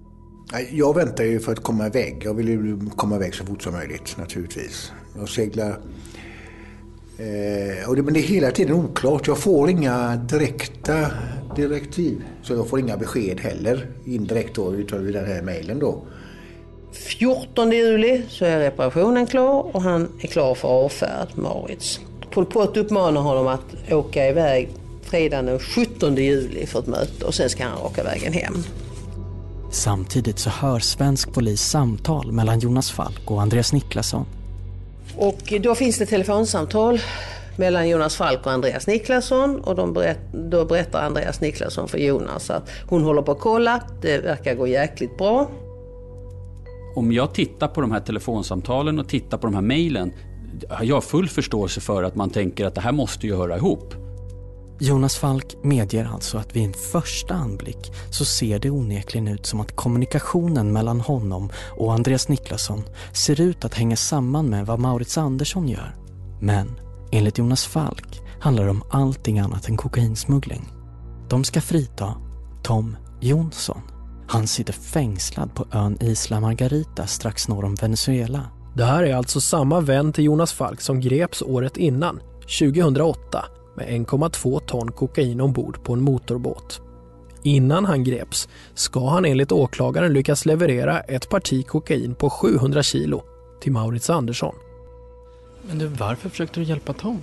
Jag väntar ju för att komma iväg. Jag vill ju komma iväg så fort som möjligt naturligtvis. Jag seglar... Eh, och det, men det är hela tiden oklart. Jag får inga direkta direktiv. Så jag får inga besked heller indirekt då utav den här mejlen då. 14 juli så är reparationen klar och han är klar för avfärd, Maurits. Pol Pot uppmanar honom att åka iväg fredagen den 17 juli för ett möte och sen ska han raka vägen hem. Samtidigt så hör svensk polis samtal mellan Jonas Falk och Andreas Niklasson. Och då finns det telefonsamtal mellan Jonas Falk och Andreas Niklasson och de berätt, då berättar Andreas Niklasson för Jonas att hon håller på att kolla, det verkar gå jäkligt bra. Om jag tittar på de här telefonsamtalen och tittar på de här mejlen jag har full förståelse för att man tänker att det här måste ju höra ihop. Jonas Falk medger alltså att vid en första anblick så ser det onekligen ut som att kommunikationen mellan honom och Andreas Niklasson ser ut att hänga samman med vad Maurits Andersson gör. Men enligt Jonas Falk handlar det om allting annat än kokainsmuggling. De ska frita Tom Jonsson. Han sitter fängslad på ön Isla Margarita strax norr om Venezuela. Det här är alltså samma vän till Jonas Falk som greps året innan, 2008, med 1,2 ton kokain ombord på en motorbåt. Innan han greps ska han enligt åklagaren lyckas leverera ett parti kokain på 700 kilo till Maurits Andersson. Men du, varför försökte du hjälpa Tom?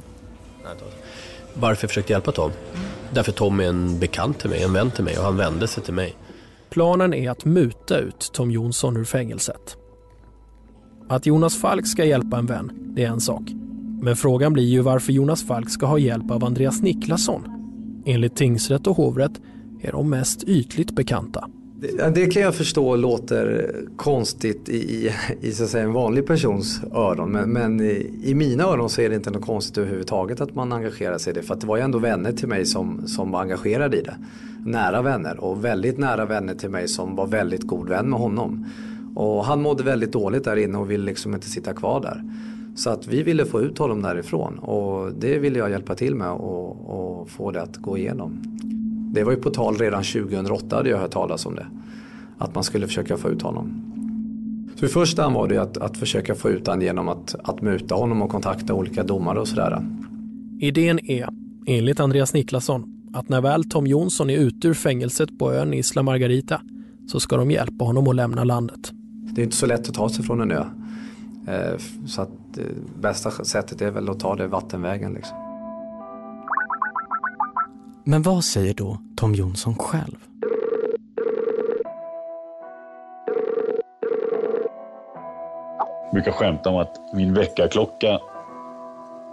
Varför jag försökte hjälpa Tom? Mm. Därför Tom är en bekant till mig, en vän till mig och han vände sig till mig. Planen är att muta ut Tom Jonsson ur fängelset. Att Jonas Falk ska hjälpa en vän, det är en sak. Men frågan blir ju varför Jonas Falk ska ha hjälp av Andreas Niklasson. Enligt tingsrätt och hovrätt är de mest ytligt bekanta. Det, det kan jag förstå låter konstigt i, i, i så att säga, en vanlig persons öron. Men, men i, i, mina öron så är det inte något konstigt överhuvudtaget att man engagerar sig i det. För det var ju ändå vänner till mig som, som var engagerade i det. Nära vänner och väldigt nära vänner till mig som var väldigt god vän med honom. Och han mådde väldigt dåligt där inne och ville liksom inte sitta kvar där. Så att vi ville få ut honom därifrån och det ville jag hjälpa till med och, och få det att gå igenom. Det var ju på tal redan 2008 hade jag hört talas om det. Att man skulle försöka få ut honom. Så i första hand var det att, att försöka få ut honom genom att, att muta honom och kontakta olika domare och sådär. Idén är, enligt Andreas Niklasson, att när väl Tom Jonsson är ute ur fängelset på ön Isla Margarita så ska de hjälpa honom att lämna landet. Det är inte så lätt att ta sig från en ö. Eh, så att eh, bästa sättet är väl att ta det vattenvägen. Liksom. Men vad säger då Tom Jonsson själv? Jag brukar skämta om att min väckarklocka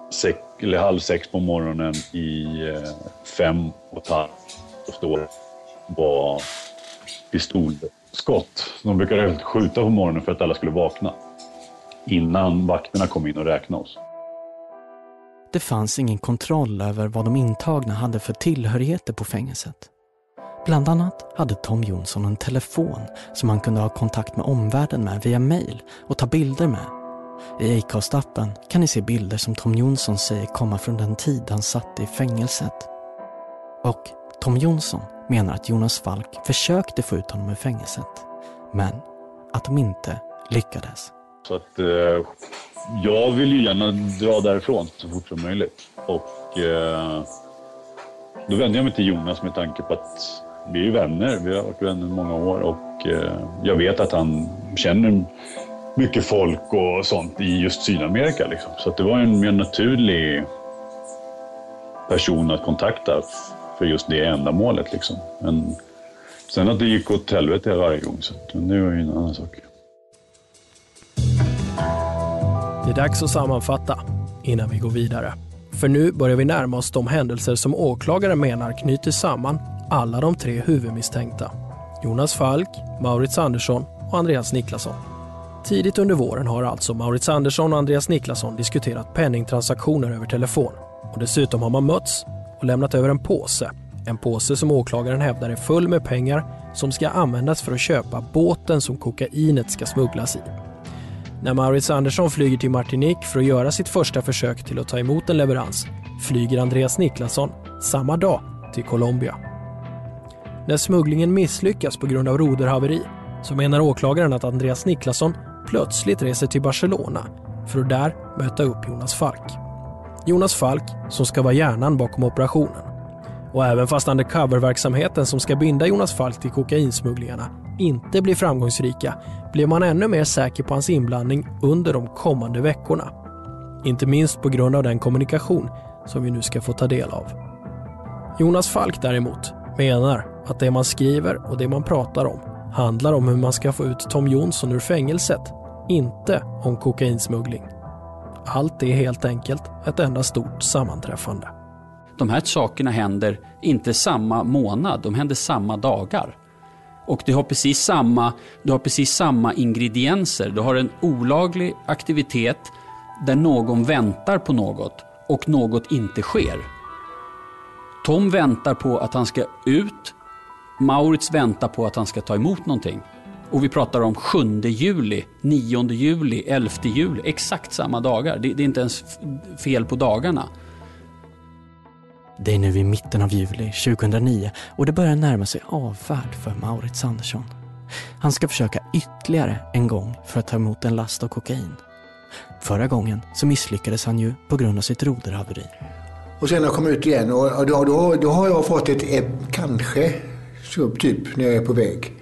sex, eller halv sex på morgonen i eh, fem och ett halvt år var skott. De brukade skjuta på morgonen för att alla skulle vakna. Innan vakterna kom in och räknade oss. Det fanns ingen kontroll över vad de intagna hade för tillhörigheter på fängelset. Bland annat hade Tom Jonsson en telefon som han kunde ha kontakt med omvärlden med via mail och ta bilder med. I Acast-appen kan ni se bilder som Tom Jonsson säger komma från den tid han satt i fängelset. Och Tom Jonsson menar att Jonas Falk försökte få ut honom ur fängelset, men att de inte lyckades. Så att eh, jag vill ju gärna dra därifrån så fort som möjligt. Och eh, då vände jag mig till Jonas med tanke på att vi är vänner. Vi har varit vänner i många år och eh, jag vet att han känner mycket folk och sånt i just Sydamerika. Liksom. Så det var en mer naturlig person att kontakta för just det ändamålet. Liksom. Men sen att det gick åt helvete varje gång, så det var ju en annan sak. Det är dags att sammanfatta innan vi går vidare. För nu börjar vi närma oss de händelser som åklagaren menar knyter samman alla de tre huvudmisstänkta. Jonas Falk, Maurits Andersson och Andreas Niklasson. Tidigt under våren har alltså Maurits Andersson och Andreas Niklasson diskuterat penningtransaktioner över telefon. Och dessutom har man mötts och lämnat över en påse. En påse som åklagaren hävdar är full med pengar som ska användas för att köpa båten som kokainet ska smugglas i. När Maurits Andersson flyger till Martinique för att göra sitt första försök till att ta emot en leverans flyger Andreas Niklasson samma dag till Colombia. När smugglingen misslyckas på grund av roderhaveri så menar åklagaren att Andreas Niklasson plötsligt reser till Barcelona för att där möta upp Jonas Falk. Jonas Falk som ska vara hjärnan bakom operationen. Och även fast undercover-verksamheten som ska binda Jonas Falk till kokainsmugglingarna inte blir framgångsrika blir man ännu mer säker på hans inblandning under de kommande veckorna. Inte minst på grund av den kommunikation som vi nu ska få ta del av. Jonas Falk däremot menar att det man skriver och det man pratar om handlar om hur man ska få ut Tom Jonsson ur fängelset, inte om kokainsmuggling. Allt är helt enkelt ett enda stort sammanträffande. De här sakerna händer inte samma månad, de händer samma dagar. Och du har precis samma, du har precis samma ingredienser. Du har en olaglig aktivitet där någon väntar på något och något inte sker. Tom väntar på att han ska ut. Maurits väntar på att han ska ta emot någonting. Och vi pratar om 7 juli, 9 juli, 11 juli. Exakt samma dagar. Det, det är inte ens fel på dagarna. Det är nu i mitten av juli 2009 och det börjar närma sig avfärd för Maurits Andersson. Han ska försöka ytterligare en gång för att ta emot en last av kokain. Förra gången så misslyckades han ju på grund av sitt roderhaveri. Och sen har jag kommit ut igen och då, då, då har jag fått ett ebb, kanske, så typ när jag är på väg.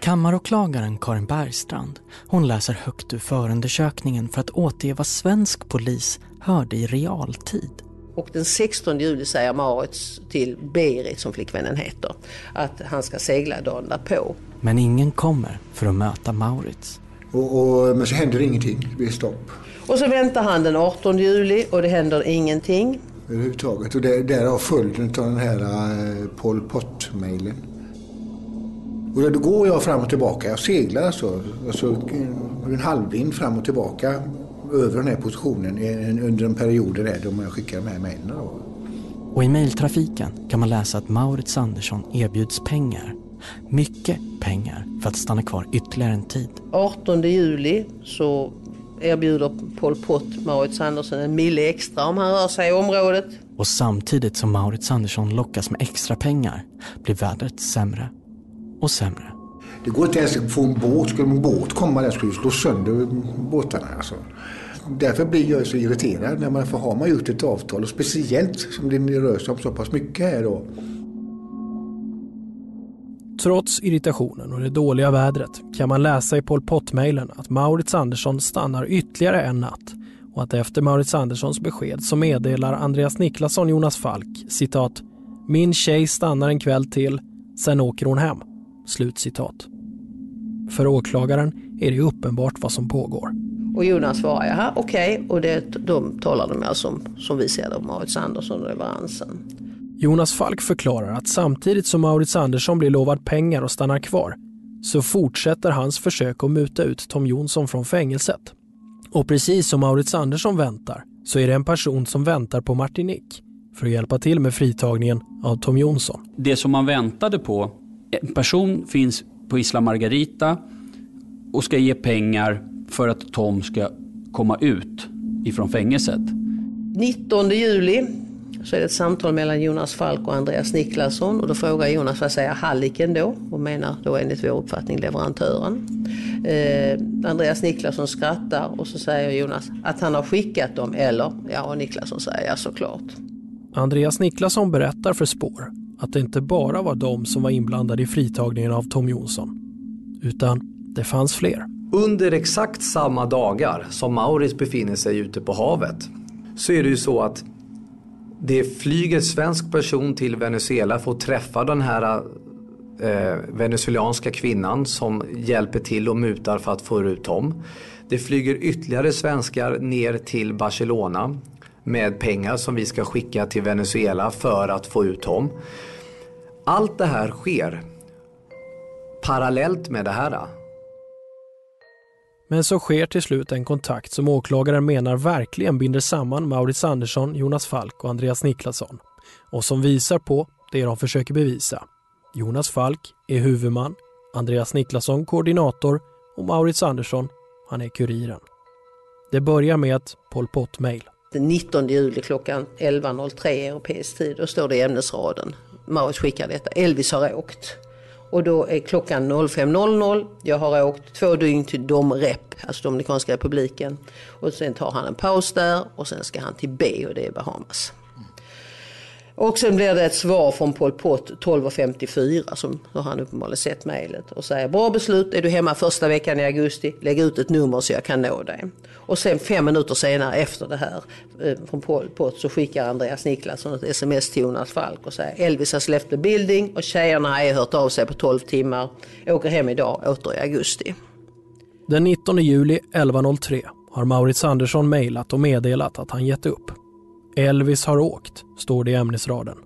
Kammaråklagaren Karin Bergstrand, hon läser högt ur förundersökningen för att återge vad svensk polis hörde i realtid. Och den 16 juli säger Maurits till Berit, som flickvännen heter, att han ska segla dagen därpå. Men ingen kommer för att möta Maurits. Och, och, men så händer ingenting, det blir stopp. Och så väntar han den 18 juli och det händer ingenting. Överhuvudtaget. Och det, därav följden av den här uh, Pol Pot-mejlen. Och då går jag fram och tillbaka. Jag seglar alltså, alltså en halvvind fram och tillbaka över den här positionen under en period där då skickar här mejlen. Och i mejltrafiken kan man läsa att Maurits Andersson erbjuds pengar. Mycket pengar för att stanna kvar ytterligare en tid. 18 juli så erbjuder Pol Pot Maurits Andersson en mille extra om han rör sig i området. Och samtidigt som Maurits Andersson lockas med extra pengar blir vädret sämre och sämre. Det går inte ens att få en båt. Skulle en båt komma där skulle slå sönder båtarna. Alltså. Därför blir jag så irriterad när man får har man gjort ett avtal och speciellt som det rör sig om så pass mycket här då. Trots irritationen och det dåliga vädret kan man läsa i Pol Pot-mejlen att Maurits Andersson stannar ytterligare en natt och att efter Maurits Anderssons besked så meddelar Andreas Niklasson Jonas Falk citat “Min tjej stannar en kväll till, sen åker hon hem”. Slutcitat. För åklagaren är det uppenbart vad som pågår. Och Jonas svarar, jaha okej, okay. och det, de talar de alltså om, som vi ser det, om Maurits Andersson och leveransen. Jonas Falk förklarar att samtidigt som Maurits Andersson blir lovad pengar och stannar kvar så fortsätter hans försök att muta ut Tom Jonsson från fängelset. Och precis som Maurits Andersson väntar så är det en person som väntar på Martinique för att hjälpa till med fritagningen av Tom Jonsson. Det som man väntade på, en person finns på Isla Margarita och ska ge pengar för att Tom ska komma ut ifrån fängelset. 19 juli så är det ett samtal mellan Jonas Falk och Andreas Niklasson och då frågar Jonas vad säger Halliken då och menar då enligt vår uppfattning leverantören. Eh, Andreas Niklasson skrattar och så säger Jonas att han har skickat dem eller ja och Niklasson säger ja såklart. Andreas Niklasson berättar för Spår att det inte bara var de som var inblandade i fritagningen av Tom Jonsson. Utan det fanns fler. Under exakt samma dagar som Maurits befinner sig ute på havet så är det ju så att det flyger svensk person till Venezuela för att träffa den här eh, venezuelanska kvinnan som hjälper till och mutar för att få ut Tom. Det flyger ytterligare svenskar ner till Barcelona med pengar som vi ska skicka till Venezuela för att få ut Tom. Allt det här sker parallellt med det här. Men så sker till slut en kontakt som åklagaren menar verkligen binder samman Maurits Andersson, Jonas Falk och Andreas Niklasson och som visar på det de försöker bevisa. Jonas Falk är huvudman, Andreas Niklasson koordinator och Maurits Andersson, han är kuriren. Det börjar med ett Pol Pot-mejl. Den 19 juli klockan 11.03 europeisk tid, då står det i ämnesraden. Maurits skickar detta. Elvis har åkt. Och då är klockan 05.00. Jag har åkt två dygn till Domrep, alltså Dominikanska republiken. Och sen tar han en paus där och sen ska han till B och det är Bahamas. Och sen blir det ett svar från Pol Pot 12.54 som har han uppenbarligen sett mejlet och säger bra beslut, är du hemma första veckan i augusti, lägg ut ett nummer så jag kan nå dig. Och sen fem minuter senare efter det här eh, från Pol Pot så skickar Andreas Niklasson ett sms till Jonas Falk och säger Elvis har släppt the building och tjejerna har hört av sig på 12 timmar, åker hem idag, åter i augusti. Den 19 juli 11.03 har Maurits Andersson mejlat och meddelat att han gett upp. Elvis har åkt, står det i ämnesraden.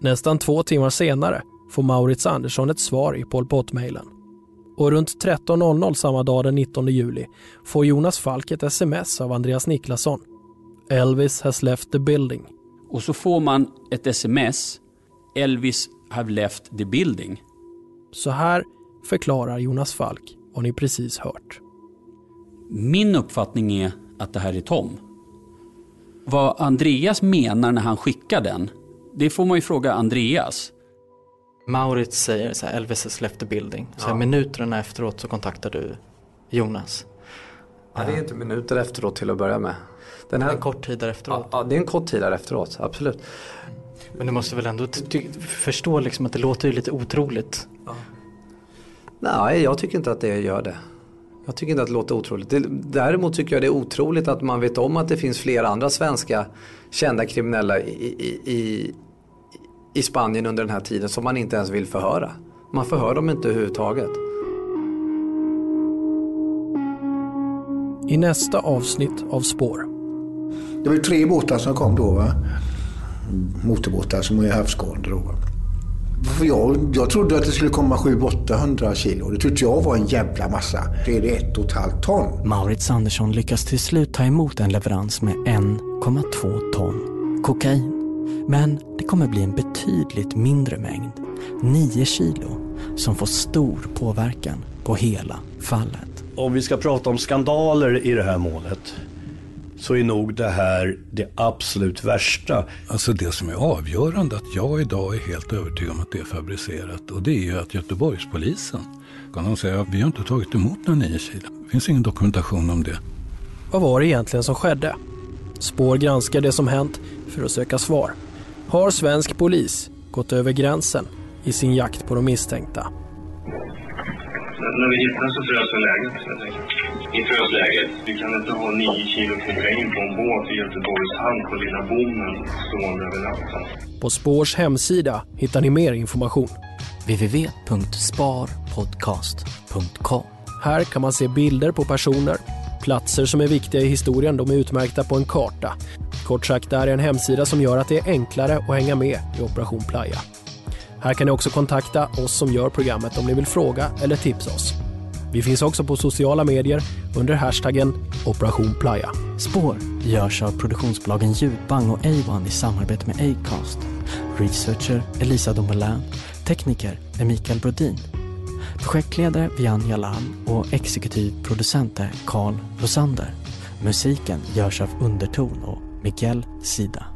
Nästan två timmar senare får Maurits Andersson ett svar i Pol Pot-mejlen. Och runt 13.00 samma dag den 19 juli får Jonas Falk ett sms av Andreas Niklasson. Elvis has left the building. Och så får man ett sms. Elvis have left the building. Så här förklarar Jonas Falk vad ni precis hört. Min uppfattning är att det här är Tom. Vad Andreas menar när han skickar den, det får man ju fråga Andreas. Maurits säger så här, Elvis has left the building. Så här, minuterna efteråt så kontaktar du Jonas. Ja, det är inte minuter efteråt till att börja med. Den här... En kort tid efteråt. Ja, det är en kort tid efteråt, absolut. Men du måste väl ändå förstå liksom att det låter ju lite otroligt. Ja. Nej, jag tycker inte att det gör det. Jag tycker inte att det låter otroligt. Däremot tycker jag det är otroligt att man vet om att det finns flera andra svenska kända kriminella i, i, i, i Spanien under den här tiden som man inte ens vill förhöra. Man förhör dem inte överhuvudtaget. I nästa avsnitt av Spår. Det var tre båtar som kom då va? Motorbåtar som är havsgående då. För jag, jag trodde att det skulle komma 700-800 kilo. Det tyckte jag var en jävla massa. Det är det ett och ett halvt ton. Maurits Andersson lyckas till slut ta emot en leverans med 1,2 ton kokain. Men det kommer bli en betydligt mindre mängd, 9 kilo, som får stor påverkan på hela fallet. Om vi ska prata om skandaler i det här målet så är nog det här det absolut värsta. Alltså det som är avgörande, att jag idag är helt övertygad om att det är fabricerat och det är ju att Göteborgspolisen, kan de säga att vi har inte tagit emot några 9 kilo. Det finns ingen dokumentation om det. Vad var det egentligen som skedde? Spår granskar det som hänt för att söka svar. Har svensk polis gått över gränsen i sin jakt på de misstänkta? När vi hittade så frös läget helt enkelt. I frösläget. Vi kan inte ha nio kilo kokain på en båt i Göteborgs hamn på Lilla Bommen stående över natten. På Spårs hemsida hittar ni mer information. www.sparpodcast.com Här kan man se bilder på personer, platser som är viktiga i historien, de är utmärkta på en karta. Kort sagt, det här är en hemsida som gör att det är enklare att hänga med i Operation Playa. Här kan ni också kontakta oss som gör programmet om ni vill fråga eller tipsa oss. Vi finns också på sociala medier under hashtaggen Operation Playa. Spår görs av produktionsbolagen Ljudbang och A1 i samarbete med Acast. Researcher Elisa Domelin. Tekniker är Mikael Brodin. Projektledare Vian Jalal och exekutiv producent är Carl Rosander. Musiken görs av Underton och Miguel Sida.